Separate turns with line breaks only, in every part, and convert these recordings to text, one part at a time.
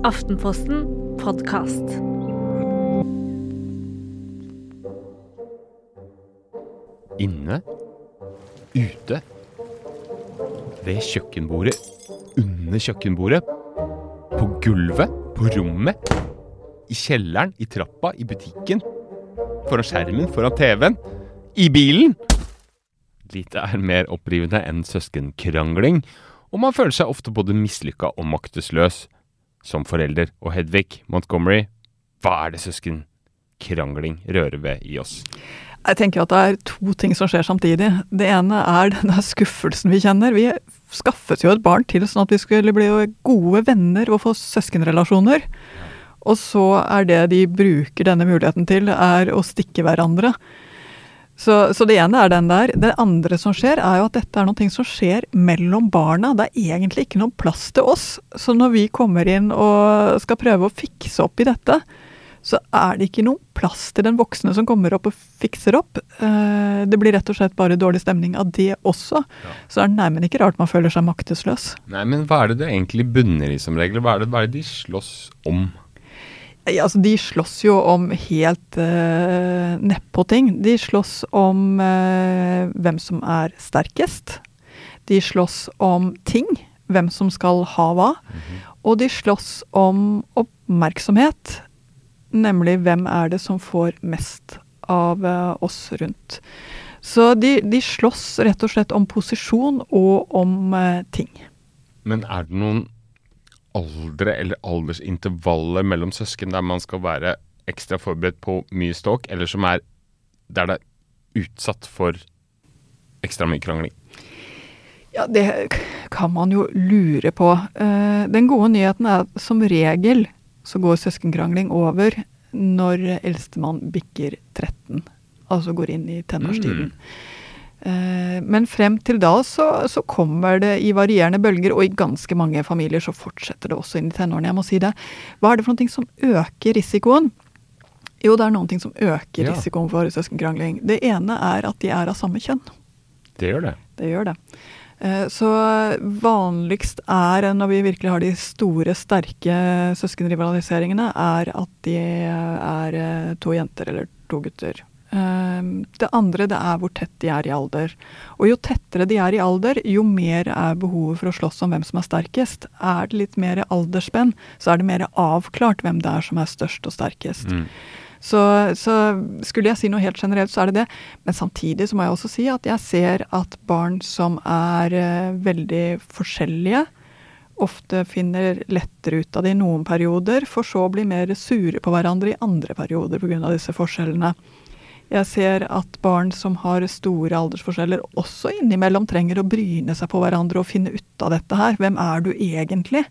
Aftenposten podkast.
Inne, ute, ved kjøkkenbordet, under kjøkkenbordet, på gulvet, på rommet, i kjelleren, i trappa, i butikken, foran skjermen, foran TV-en, i bilen. Lite er mer opprivende enn søskenkrangling, og man føler seg ofte både mislykka og maktesløs som forelder. Og Hedvig Montgomery, hva er det søsken krangling rører ved i oss?
Jeg tenker at det er to ting som skjer samtidig. Det ene er denne skuffelsen vi kjenner. Vi skaffet jo et barn til sånn at vi skulle bli gode venner og få søskenrelasjoner. Og så er det de bruker denne muligheten til, er å stikke hverandre. Så, så, det ene er den der. Det andre som skjer, er jo at dette er noe som skjer mellom barna. Det er egentlig ikke noen plass til oss. Så når vi kommer inn og skal prøve å fikse opp i dette, så er det ikke noen plass til den voksne som kommer opp og fikser opp. Eh, det blir rett og slett bare dårlig stemning av det også. Ja. Så er det nærmest ikke rart man føler seg maktesløs.
Nei, men hva er det det egentlig bunner i som regel? Hva er det, hva er det de slåss om?
Ja, altså, de slåss jo om helt uh, nedpå-ting. De slåss om uh, hvem som er sterkest. De slåss om ting. Hvem som skal ha hva. Mm -hmm. Og de slåss om oppmerksomhet. Nemlig hvem er det som får mest av uh, oss rundt. Så de, de, slåss rett og slett om posisjon og om ting.
Men er det noen aldre eller aldersintervaller mellom søsken der man skal være ekstra forberedt på mye ståk, eller som er der det er utsatt for ekstra mye krangling?
Ja, det kan man jo lure på. Eh, den gode nyheten er at som regel så går søskenkrangling over når eldstemann bikker 13, altså går inn i tenårstiden. Mm. Eh, men frem til da så, så, kommer det i varierende bølger, og i ganske mange familier så fortsetter det også inn i tenårene. Jeg må si det. Hva er det for noe som øker risikoen? Jo, det er noen ting som øker ja. risikoen for søskenkrangling. Det ene er at de er av samme kjønn.
Det gjør det.
Det gjør det. Eh, så vanligst er, når vi virkelig har de store, sterke søskenrivaliseringene, er at de er eh, to jenter eller to gutter. Ehm, det andre det er hvor tett de er i alder. Og jo tettere de er i alder, jo mer er behovet for å slåss om hvem som er sterkest. Er det litt mer aldersspenn, så er det mer avklart hvem det er som er størst og sterkest. Mm. Så, så, skulle jeg si noe helt generelt, så er det det. Men samtidig så må jeg også si at jeg ser at barn som er uh, veldig forskjellige, ofte finner lettere ut av det i noen perioder, for så å bli mer sure på hverandre i andre perioder pga. disse forskjellene. Jeg ser at barn som har store aldersforskjeller, også innimellom trenger å bryne seg på hverandre og finne ut av dette her. Hvem er du egentlig?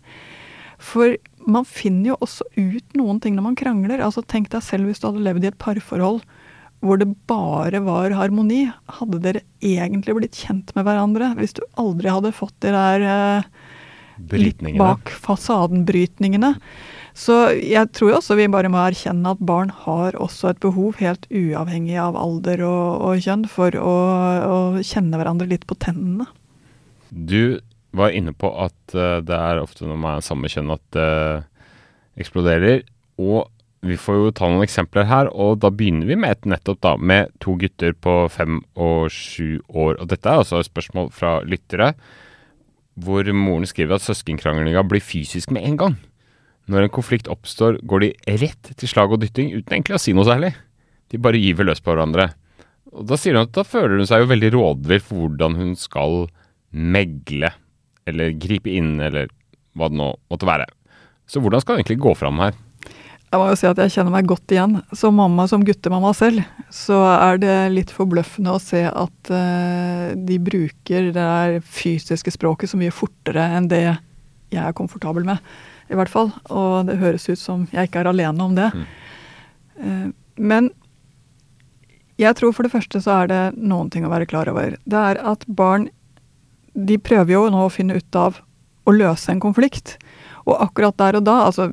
For man finner jo også ut noen ting når man krangler. Altså Tenk deg selv hvis du hadde levd i et parforhold hvor det bare var harmoni. Hadde dere egentlig blitt kjent med hverandre hvis du aldri hadde fått de der eh, litt bak fasaden-brytningene? Så jeg tror også vi bare må erkjenne at barn har også et behov, helt uavhengig av alder og, og kjønn, for å, å, kjenne hverandre litt på tennene.
Du var inne på at uh, det er ofte når man er samme kjønn at det eksploderer. Og vi får jo ta noen eksempler her, og da begynner vi med et nettopp da, med to gutter på fem og sju år. Og dette er altså et spørsmål fra lyttere, hvor moren skriver at søskenkranglinga blir fysisk med en gang. Når en konflikt oppstår, går de rett til slag og dytting uten egentlig å si noe særlig. De bare gyver løs på hverandre. Og Da sier hun at da føler hun seg jo veldig rådvill for hvordan hun skal megle, eller gripe inn, eller hva det nå måtte være. Så hvordan skal hun egentlig gå fram her?
Jeg må jo si at jeg kjenner meg godt igjen. Som mamma, som guttemamma selv, så er det litt forbløffende å se at uh, de bruker det fysiske språket så mye fortere enn det jeg er komfortabel med i hvert fall. Og det høres ut som jeg ikke er alene om det. Mm. Uh, men jeg tror for det første så er det noen ting å være klar over. Det er at barn de prøver jo nå å finne ut av å løse en konflikt. Og akkurat der og da, altså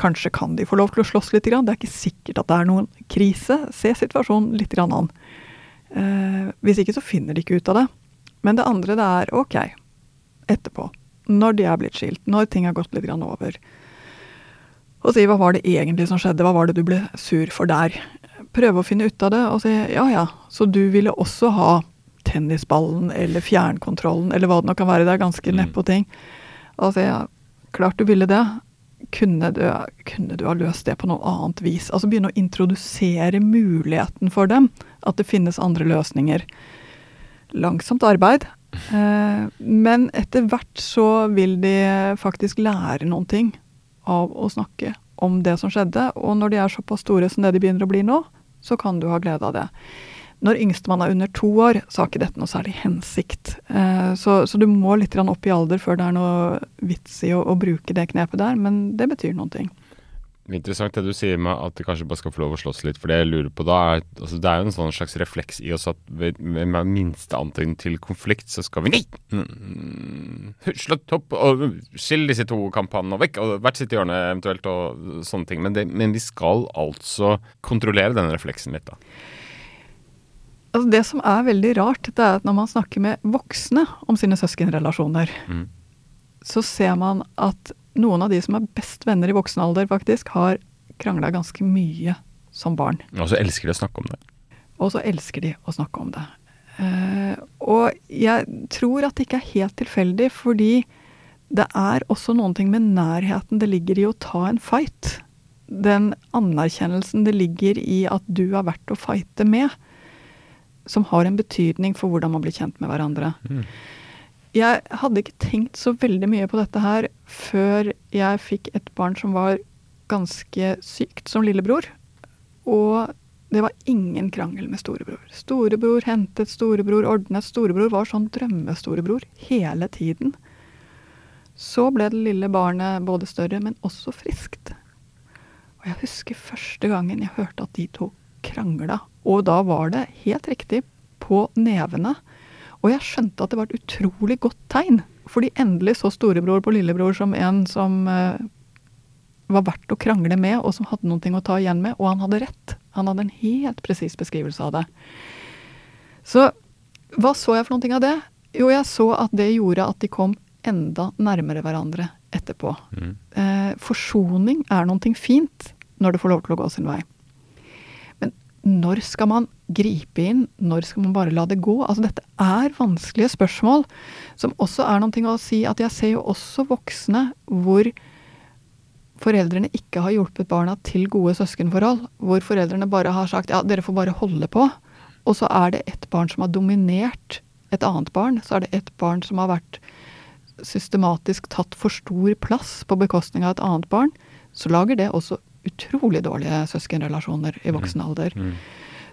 kanskje kan de få lov til å slåss litt. Det er ikke sikkert at det er noen krise. Se situasjonen litt an. Eh, hvis ikke så finner de ikke ut av det. Men det andre det er ok, etterpå når de er blitt skilt, når ting har gått litt over. Og si hva var det egentlig som skjedde, hva var det du ble sur for der? Prøve å finne ut av det og si ja ja, så du ville også ha tennisballen eller fjernkontrollen eller hva det nå kan være. Det er ganske
Mm.
neppe ting. Og si ja, klart du ville det. Kunne du, kunne du ha løst det på noe annet vis? Altså begynne å introdusere muligheten for dem. At det finnes andre løsninger. Langsomt arbeid. Eh, men etter hvert så vil de faktisk lære noen ting av å snakke om det som skjedde. Og når de er såpass store som det de begynner å bli nå, så kan du ha glede av det. Når yngstemann er under to år, så har ikke dette noe særlig hensikt. Eh, så, så du må litt opp i alder før det er noe vits i å, å bruke det knepet der, men det betyr noen ting.
Interessant det du sier med at de kanskje bare skal få lov å slåss litt. For det jeg lurer på da er altså Det er jo en sånn slags refleks i oss at ved, ved minste antydning til konflikt, så skal vi Nei! Mm, Slutt opp og skill disse to kampene og vekk, og hvert sitt hjørne eventuelt, og sånne ting. Men, det, men vi skal altså kontrollere denne refleksen litt, da.
Altså det som er veldig rart, det er at når man snakker med voksne om sine søskenrelasjoner,
Mm.
så ser man at noen av de som er best venner i voksen alder, faktisk, har krangla ganske mye som barn.
Og så elsker de å snakke om det.
Og så elsker de å snakke om det. Uh, og jeg tror at det ikke er helt tilfeldig, fordi det er også noen ting med nærheten det ligger i å ta en fight. Den anerkjennelsen det ligger i at du har vært å fighte med, som har en betydning for hvordan man blir kjent med hverandre. Jeg hadde ikke tenkt så veldig mye på dette her før jeg fikk et barn som var ganske sykt som lillebror. Og det var ingen krangel med storebror. Storebror hentet storebror, ordnet. Storebror var sånn drømmestorebror hele tiden. Så ble det lille barnet både større, men også friskt. Og jeg husker første gangen jeg hørte at de to krangla. Og da var det helt riktig på nevene. Og jeg skjønte at det var et utrolig godt tegn. Fordi endelig så storebror på lillebror som en som eh, var verdt å krangle med, og som hadde noe å ta igjen med. Og han hadde rett. Han hadde en helt presis beskrivelse av det. Så hva så jeg for noe av det? Jo, jeg så at det gjorde at de kom enda nærmere hverandre etterpå.
Mm.
Eh, forsoning er noe fint når det får lov til å gå sin vei. Når skal man gripe inn? Når skal man bare la det gå? Altså, dette er vanskelige spørsmål, som også er noe å si at jeg ser jo også voksne hvor foreldrene ikke har hjulpet barna til gode søskenforhold. Hvor foreldrene bare har sagt ja, dere får bare holde på. Og så er det et barn som har dominert et annet barn. Så er det et barn som har vært systematisk tatt for stor plass på bekostning av et annet barn. Så lager det også utrolig dårlige søskenrelasjoner i voksen alder.
Mm.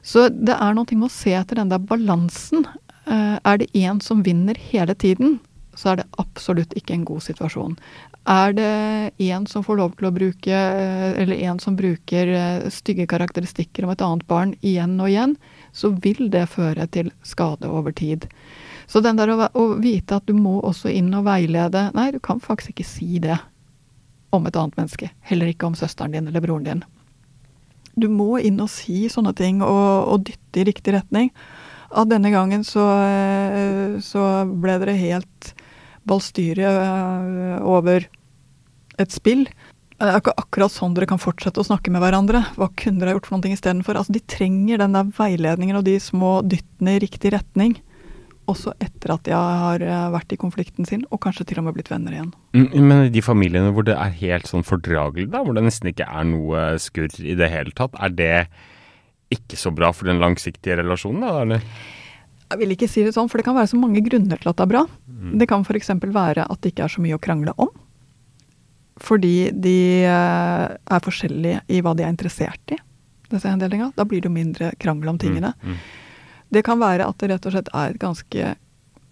Så det er noe med å se etter den der balansen. Eh, er det én som vinner hele tiden, så er det absolutt ikke en god situasjon. Er det en som får lov til å bruke, eh, eller en som bruker eh, stygge karakteristikker om et annet barn igjen og igjen, så vil det føre til skade over tid. Så den der å, å vite at du må også inn og veilede Nei, du kan faktisk ikke si det om et annet menneske. Heller ikke om søsteren din eller broren din. Du må inn og si sånne ting og, og dytte i riktig retning. At denne gangen så, eh, så ble dere helt ballstyret eh, over et spill. Det er ikke akkurat sånn dere kan fortsette å snakke med hverandre. Hva kunne dere gjort for noe istedenfor? Altså, de trenger den der veiledningen og de små dyttene i riktig retning. Også etter at de har eh, vært i konflikten sin, og kanskje til og med blitt venner igjen.
Mm, Men i de familiene hvor det er helt sånn fordragelig, da, hvor det nesten ikke er noe skurr i det hele tatt, er det ikke så bra for den langsiktige relasjonen, da, eller?
Jeg vil ikke si det sånn, for det kan være så mange grunner til at det er bra. Det kan f.eks. være at det ikke er så mye å krangle om. Fordi de eh, er forskjellige i hva de er interessert i. Det ser jeg en del ting av. Da blir det jo mindre krangel om tingene.
Mm,
Det kan være at det rett og slett er et ganske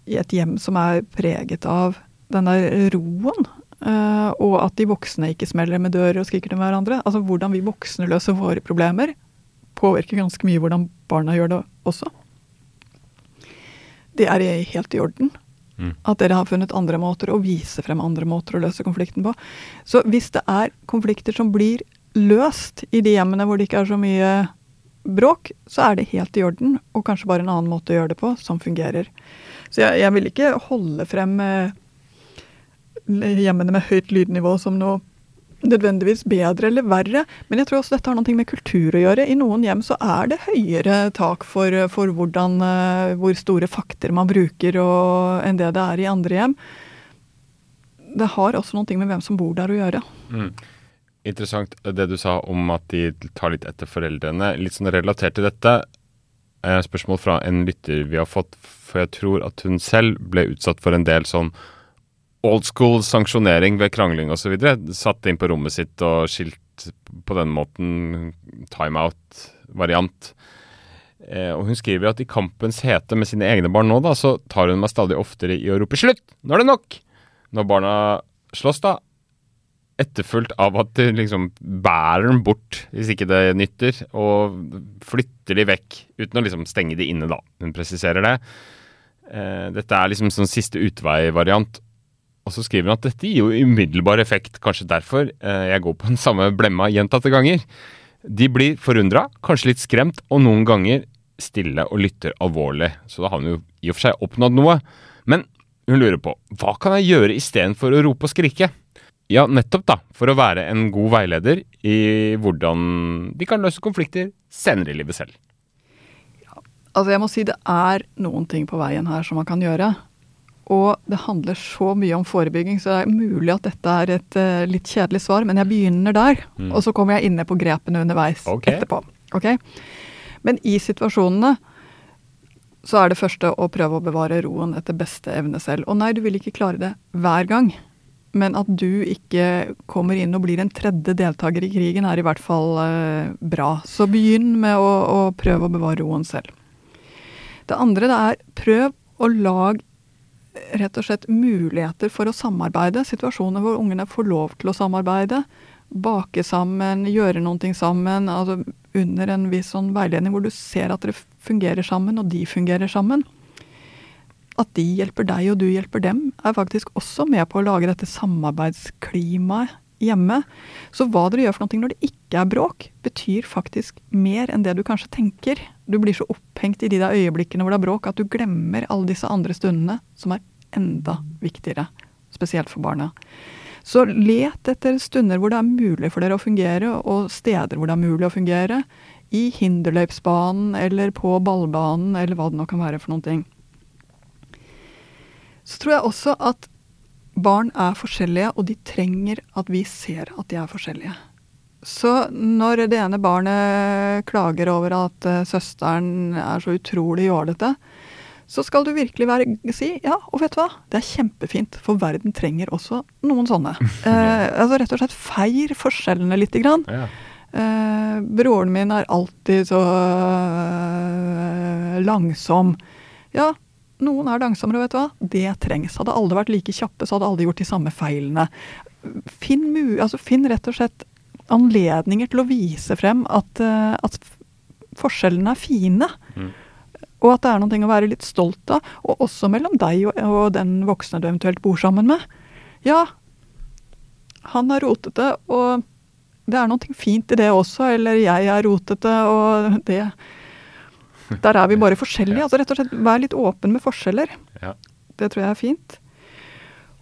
et hjem som er preget av den der roen. eh, og at de voksne ikke smeller med dører og skriker til hverandre. Altså hvordan vi voksne løser våre problemer, påvirker ganske mye hvordan barna gjør det også. Det er helt i orden.
Mm.
At dere har funnet andre måter å vise frem andre måter å løse konflikten på. Så hvis det er konflikter som blir løst i de hjemmene hvor det ikke er så mye bråk, så er det helt i orden, og kanskje bare en annen måte å gjøre det på som fungerer. Så jeg, jeg vil ikke holde frem eh, hjemmene med høyt lydnivå som noe nødvendigvis bedre eller verre, men jeg tror også dette har noe med kultur å gjøre. I noen hjem så er det høyere tak for, for hvordan, eh, hvor store fakter man bruker og, enn det det er i andre hjem. Det har også noe med hvem som bor der å gjøre.
Mm. Interessant det du sa om at de tar litt etter foreldrene. Litt sånn relatert til dette, eh, spørsmål fra en lytter vi har fått, for jeg tror at hun selv ble utsatt for en del sånn old school sanksjonering ved krangling osv. Satt inn på rommet sitt og skilt på den måten, timeout-variant. Eh, og hun skriver at i kampens hete med sine egne barn nå, da, så tar hun meg stadig oftere i å rope 'slutt! Nå er det nok!' Når barna slåss, da. Etterfulgt av at de liksom bærer dem bort hvis ikke det nytter, og flytter de vekk uten å liksom stenge de inne, da. Hun presiserer det. Eh, dette er liksom sånn siste utvei-variant. Og så skriver hun at dette gir jo umiddelbar effekt, kanskje derfor eh, jeg går på den samme blemma gjentatte ganger. De blir forundra, kanskje litt skremt, og noen ganger stille og lytter alvorlig. Så da har hun jo i og for seg oppnådd noe. Men hun lurer på hva kan jeg gjøre istedenfor å rope og skrike? Ja, nettopp, da. For å være en god veileder i hvordan de kan løse konflikter senere i livet selv.
Altså, jeg må si det er noen ting på veien her som man kan gjøre. Og det handler så mye om forebygging, så det er mulig at dette er et uh, litt kjedelig svar, men jeg begynner der. Mm. Og så kommer jeg inne på grepene underveis okay. etterpå. Okay? Men i situasjonene så er det første å prøve å bevare roen etter beste evne selv. Og nei, du vil ikke klare det hver gang. Men at du ikke kommer inn og blir en tredje deltaker i krigen, er i hvert fall eh, bra. Så begynn med å, å, prøve å bevare roen selv. Det andre det er prøv å lage rett og slett muligheter for å samarbeide. Situasjoner hvor ungene får lov til å samarbeide. Bake sammen, gjøre noe sammen. altså Under en viss sånn veiledning hvor du ser at dere fungerer sammen, og de fungerer sammen at de hjelper deg og du hjelper dem, er faktisk også med på å lage dette samarbeidsklimaet hjemme. Så hva dere gjør for noe når det ikke er bråk, betyr faktisk mer enn det du kanskje tenker. Du blir så opphengt i de der øyeblikkene hvor det er bråk at du glemmer alle disse andre stundene som er enda viktigere. Spesielt for barna. Så let etter stunder hvor det er mulig for dere å fungere, og steder hvor det er mulig å fungere. I hinderløypsbanen eller på ballbanen eller hva det nå kan være for noen ting. Så tror jeg også at barn er forskjellige, og de trenger at vi ser at de er forskjellige. Så når det ene barnet klager over at uh, søsteren er så utrolig jålete, så skal du virkelig være, si ja, og vet du hva, det er kjempefint, for verden trenger også noen sånne. Eh, altså rett og slett feir forskjellene lite grann. Ja. Eh, broren min er alltid så langsom. Ja, noen er langsommere, vet du hva. Det trengs. Hadde alle vært like kjappe, så hadde alle gjort de samme feilene. Finn, altså, finn rett og slett anledninger til å vise frem at, uh, at forskjellene er fine. Mm. Og at det er noe å være litt stolt av. Og også mellom deg og, og den voksne du eventuelt bor sammen med. Ja, han er rotete, og det er noe fint i det også. Eller jeg er rotete, og det der er vi bare forskjellige. altså Rett og slett Vær litt åpen med forskjeller. Ja. Det tror jeg er fint.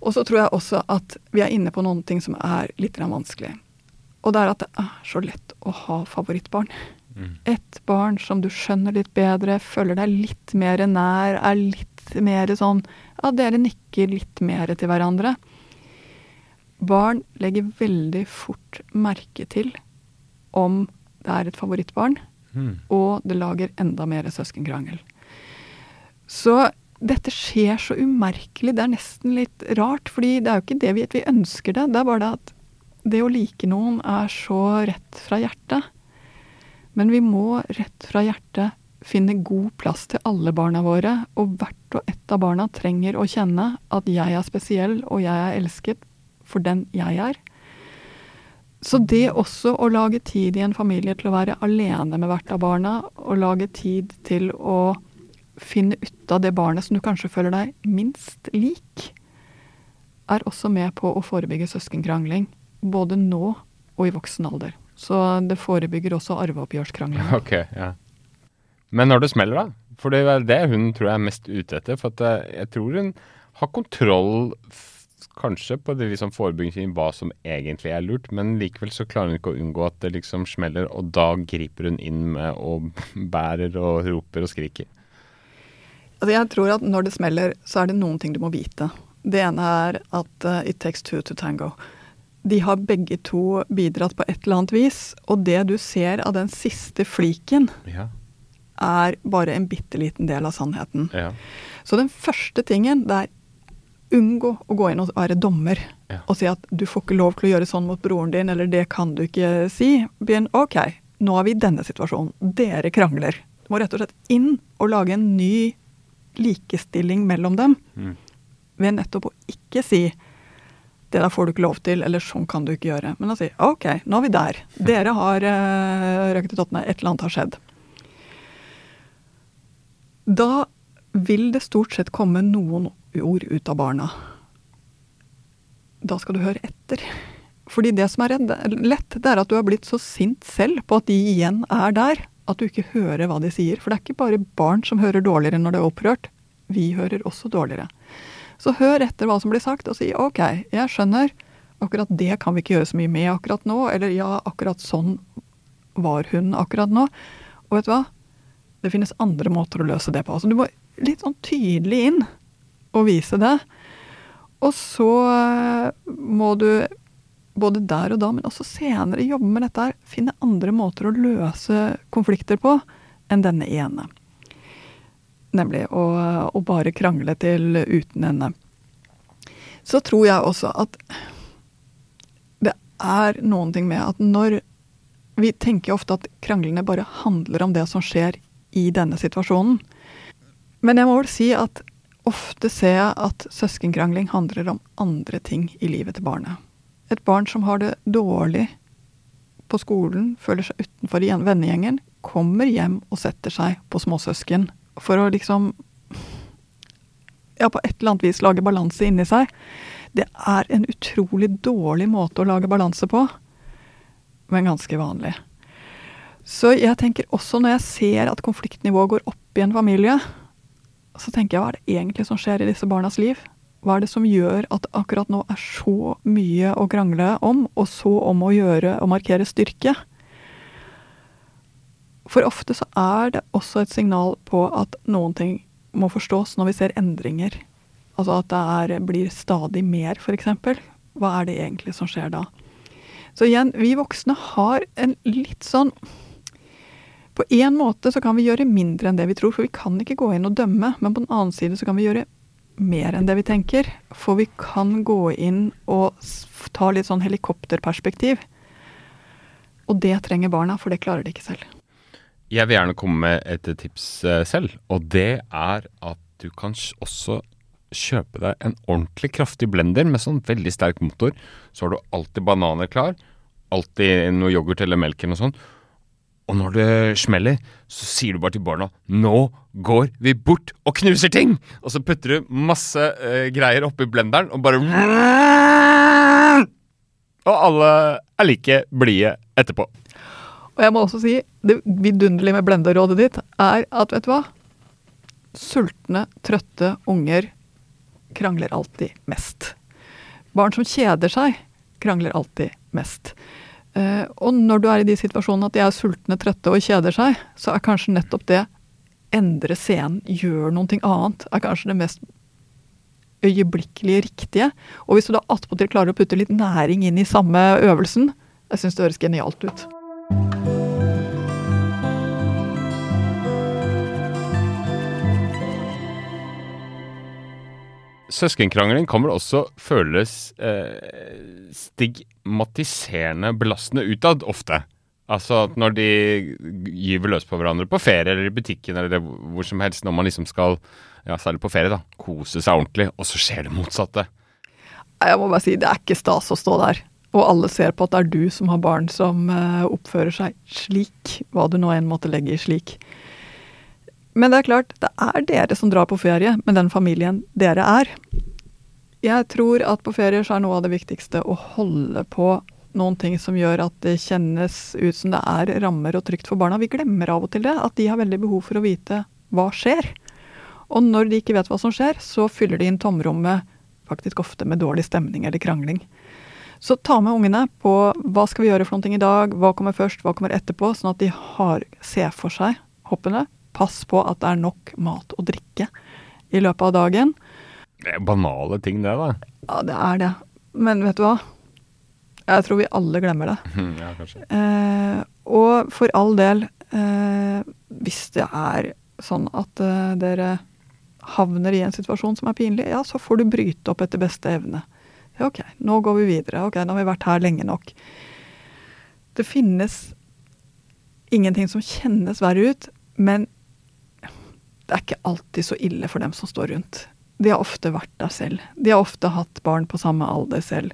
Og så tror jeg også at vi er inne på noen ting som er litt vanskelig. Og det er at det er så lett å ha favorittbarn. Mm. Et barn som du skjønner litt bedre, føler deg litt mer nær, er litt mer sånn Ja, dere nikker litt mer til hverandre. Barn legger veldig fort merke til om det er et favorittbarn. Mm. Og det lager enda mer søskenkrangel. Så dette skjer så umerkelig. Det er nesten litt rart, fordi det er jo ikke det vi, vi ønsker det. Det er bare det at det å like noen er så rett fra hjertet. Men vi må rett fra hjertet finne god plass til alle barna våre. Og hvert og ett av barna trenger å kjenne at jeg er spesiell, og jeg er elsket for den jeg er. Så det også å lage tid i en familie til å være alene med hvert av barna, og lage tid til å finne ut av det barnet som du kanskje føler deg minst lik, er også med på å forebygge søskenkrangling. Både nå og i voksen alder. Så det forebygger også arveoppgjørskrangling.
Ok, ja. Men når det smeller, da? For det er det hun tror jeg er mest ute etter. For eh, jeg tror hun har kontroll kanskje på det liksom forebyggingssiden hva som egentlig er lurt, men likevel så klarer hun ikke å unngå at det liksom smeller, og da griper hun inn med og bærer og roper og skriker.
Altså jeg tror at når det smeller, så er det noen ting du må vite. Det ene er at uh, it takes two to tango. De har begge to bidratt på et eller annet vis, og det du ser av den siste fliken,
Ja.
er bare en bitte liten del av sannheten.
Ja.
Så den første tingen, det er unngå å gå inn og være dommer
Ja.
og si at du får ikke lov til å gjøre sånn mot broren din, eller det kan du ikke si. Begynn OK, nå er vi i denne situasjonen. Dere krangler. Du må rett og slett inn og lage en ny likestilling mellom dem
Mm.
ved nettopp å ikke si det der får du ikke lov til, eller sånn kan du ikke gjøre. Men å si OK, nå er vi der. Dere har uh, røket i tottene. Et eller annet har skjedd. Da vil det stort sett komme noen ord ut av barna. Da skal du høre etter. Fordi det som er redd, lett, det er at du har blitt så sint selv på at de igjen er der, at du ikke hører hva de sier. For det er ikke bare barn som hører dårligere når det er opprørt. Vi hører også dårligere. Så hør etter hva som blir sagt, og si OK, jeg skjønner. Akkurat det kan vi ikke gjøre så mye med akkurat nå. Eller ja, akkurat sånn var hun akkurat nå. Og vet du hva? Det finnes andre måter å løse det på. Altså, du må litt sånn tydelig inn og vise det. Og så eh, må du både der og da, men også senere jobbe med dette her. Finne andre måter å løse konflikter på enn denne ene. Nemlig å, å bare krangle til uten ende. Så tror jeg også at det er noen ting med at når Vi tenker ofte at kranglene bare handler om det som skjer i denne situasjonen. Men jeg må vel si at ofte ser jeg at søskenkrangling handler om andre ting i livet til barnet. Et barn som har det dårlig på skolen, føler seg utenfor i vennegjengen, kommer hjem og setter seg på småsøsken for å liksom ja, på et eller annet vis lage balanse inni seg. Det er en utrolig dårlig måte å lage balanse på, men ganske vanlig. Så jeg tenker også når jeg ser at konfliktnivået går opp i en familie, så tenker jeg hva er det egentlig som skjer i disse barnas liv? Hva er det som gjør at det akkurat nå er så mye å krangle om, og så om å gjøre og markere styrke? For ofte så er det også et signal på at noen ting må forstås når vi ser endringer. Altså at det er, blir stadig mer, f.eks. Hva er det egentlig som skjer da? Så igjen, vi voksne har en litt sånn På en måte så kan vi gjøre mindre enn det vi tror, for vi kan ikke gå inn og dømme. Men på den annen side så kan vi gjøre mer enn det vi tenker. For vi kan gå inn og ta litt sånn helikopterperspektiv. Og det trenger barna, for det klarer de ikke selv.
Jeg vil gjerne komme med et tips eh, selv, og det er at du kan også kjøpe deg en ordentlig kraftig blender med sånn veldig sterk motor. Så har du alltid bananer klar, alltid noe yoghurt eller melk eller noe sånt. Og når det smeller, så sier du bare til barna 'Nå går vi bort og knuser ting!' Og så putter du masse uh, greier oppi blenderen og bare Og alle er like blide etterpå.
Og jeg må også si, det vidunderlige med blenderrådet ditt er at, vet du hva? Sultne, trøtte unger krangler alltid mest. Barn som kjeder seg, krangler alltid mest. Eh, og når du er i de situasjonene at de er sultne, trøtte og kjeder seg, så er kanskje nettopp det endre scenen, gjør noe annet, er kanskje det mest øyeblikkelig riktige. Og hvis du da attpåtil klarer å putte litt næring inn i samme øvelsen, jeg syns det høres genialt ut.
Søskenkrangling kan vel også føles eh, stigmatiserende belastende utad, ofte. Altså at når de gyver løs på hverandre på ferie eller i butikken eller hvor som helst, når man liksom skal, ja særlig på ferie, da, kose seg ordentlig, og så skjer det motsatte.
Jeg må bare si, det er ikke stas å stå der. Og alle ser på at det er du som har barn som eh, oppfører seg slik, hva du nå enn måtte legge i slik. Men det er klart, det er dere som drar på ferie med den familien dere er. Jeg tror at på ferier så er noe av det viktigste å holde på noen ting som gjør at det kjennes ut som det er rammer og trygt for barna. Vi glemmer av og til det, at de har veldig behov for å vite hva skjer. Og når de ikke vet hva som skjer, så fyller de inn tomrommet faktisk ofte med dårlig stemning eller krangling. Så ta med ungene på hva skal vi gjøre for noe i dag, hva kommer først, hva kommer etterpå, sånn at de har, ser for seg hoppene. Pass på at det er nok mat og drikke i løpet av dagen.
Det er banale ting, det, da.
Ja, det er det. Men vet du hva? Jeg tror vi alle glemmer det.
ja, kanskje.
Eh, og for all del, eh, hvis det er sånn at eh, dere havner i en situasjon som er pinlig, ja, så får du bryte opp etter beste evne. Ja, ok, nå går vi videre. Ok, nå har vi vært her lenge nok. Det finnes ingenting som kjennes verre ut, men det er ikke alltid så ille for dem som står rundt. De har ofte vært der selv. De har ofte hatt barn på samme alder selv.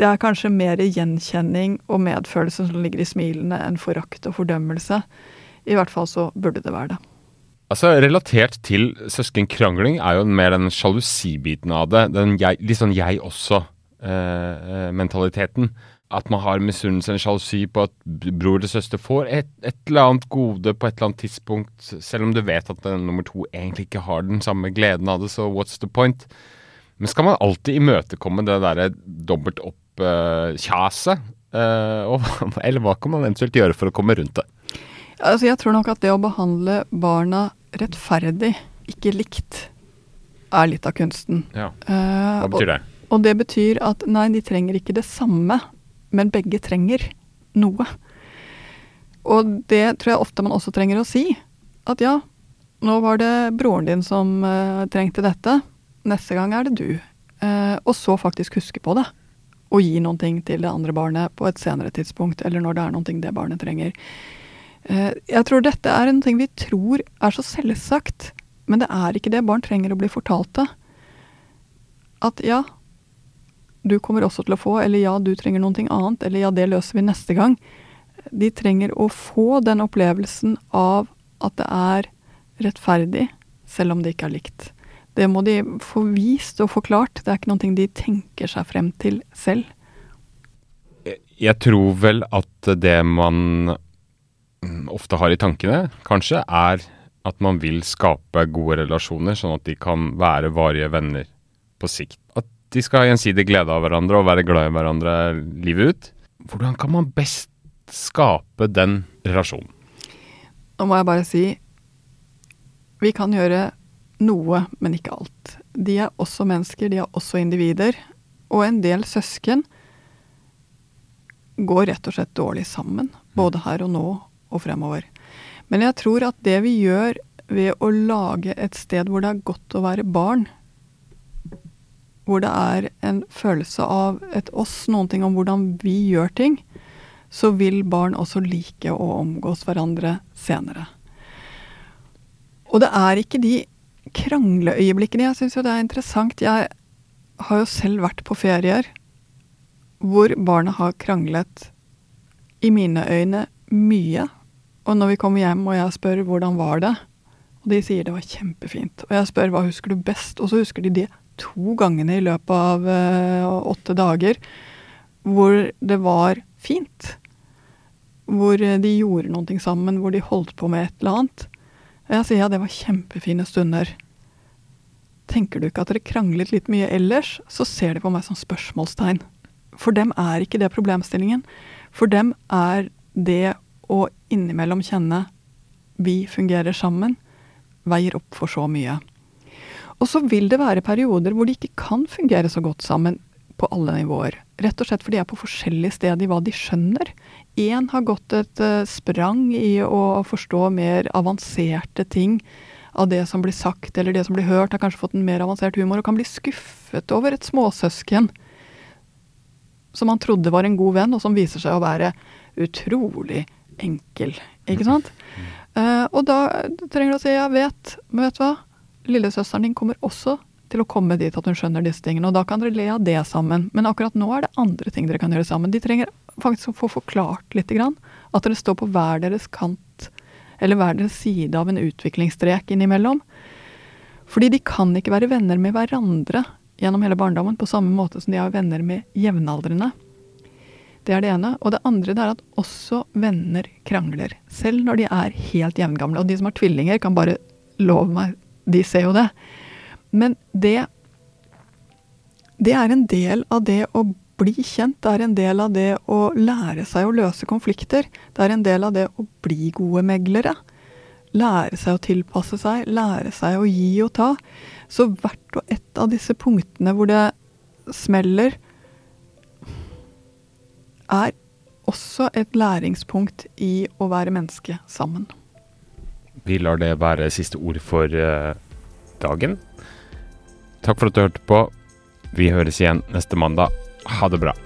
Det er kanskje mer gjenkjenning og medfølelse som ligger i smilene enn forakt og fordømmelse. I hvert fall så burde det være det.
Altså, Relatert til søskenkrangling er jo mer den sjalusibiten av det. Den jeg, litt sånn jeg også-mentaliteten. At man har misunnelse eller sjalusi på at bror eller søster får et, et, eller annet gode på et eller annet tidspunkt, selv om du vet at den nummer to egentlig ikke har den samme gleden av det, så what's the point? Men skal man alltid imøtekomme det derre dobbelt opp-kjaset? Uh, uh, eller hva kan man eventuelt gjøre for å komme rundt det?
Altså, jeg tror nok at det å behandle barna rettferdig, ikke likt, er litt av kunsten.
Ja. Hva betyr det?
Og, og det betyr at nei, de trenger ikke det samme men begge trenger noe. Og det tror jeg ofte man også trenger å si. At ja, nå var det broren din som uh, trengte dette. Neste gang er det du. Uh, og så faktisk huske på det. Og gi noen ting til det andre barnet på et senere tidspunkt, eller når det er noen ting det barnet trenger. Uh, jeg tror dette er en ting vi tror er så selvsagt, men det er ikke det barn trenger å bli fortalt det. At ja, du kommer også til å få, eller ja, du trenger noe annet, eller ja, det løser vi neste gang. De trenger å få den opplevelsen av at det er rettferdig, selv om det ikke er likt. Det må de få vist og forklart. Det er ikke noe de tenker seg frem til selv.
Jeg tror vel at det man ofte har i tankene, kanskje, er at man vil skape gode relasjoner, sånn at de kan være varige venner på sikt. De skal ha gjensidig glede av hverandre og være glad i hverandre livet ut. Hvordan kan man best skape den relasjonen?
Nå må jeg bare si vi kan gjøre noe, men ikke alt. De er også mennesker, de er også individer. Og en del søsken går rett og slett dårlig sammen, både her og nå og fremover. Men jeg tror at det vi gjør ved å lage et sted hvor det er godt å være barn, hvor det er en følelse av et oss, noen ting om hvordan vi gjør ting, så vil barn også like å omgås hverandre senere. Og det er ikke de krangleøyeblikkene. Jeg syns jo det er interessant. Jeg har jo selv vært på ferier hvor barna har kranglet, i mine øyne, mye. Og når vi kommer hjem og jeg spør hvordan var det, og de sier det var kjempefint. Og jeg spør hva husker du best, og så husker de det to gangene i løpet av uh, åtte dager hvor det var fint. Hvor de gjorde noe sammen, hvor de holdt på med et eller annet. Og jeg sier ja, det var kjempefine stunder. Tenker du ikke at dere kranglet litt mye ellers, så ser de på meg som spørsmålstegn. For dem er ikke det problemstillingen. For dem er det å innimellom kjenne vi fungerer sammen, veier opp for så mye. Og så vil det være perioder hvor de ikke kan fungere så godt sammen på alle nivåer. Rett og slett fordi de er på forskjellige steder i hva de skjønner. Én har gått et uh, sprang i å forstå mer avanserte ting av det som blir sagt eller det som blir hørt, har kanskje fått en mer avansert humor og kan bli skuffet over et småsøsken som han trodde var en god venn, og som viser seg å være utrolig enkel. Ikke sant? Uh, og da trenger du å si 'jeg vet, men vet du hva? Lillesøsteren din kommer også til å komme dit at hun skjønner disse tingene, og da kan dere le av det sammen. Men akkurat nå er det andre ting dere kan gjøre sammen. De trenger faktisk å få forklart litt grann. At dere står på hver deres kant, eller hver deres side av en utviklingsstrek innimellom. Fordi de kan ikke være venner med hverandre gjennom hele barndommen på samme måte som de er venner med jevnaldrende. Det er det ene. Og det andre det er at også venner krangler. Selv når de er helt jevngamle. Og de som har tvillinger, kan bare love meg de ser jo det. Men det det er en del av det å bli kjent. Det er en del av det å lære seg å løse konflikter. Det er en del av det å bli gode meglere. Lære seg å tilpasse seg, lære seg å gi og ta. Så hvert og ett av disse punktene hvor det smeller, er også et læringspunkt i å være menneske sammen.
Vi lar det være siste ord for uh, dagen. Takk for at du hørte på. Vi høres igjen neste mandag. Ha det bra.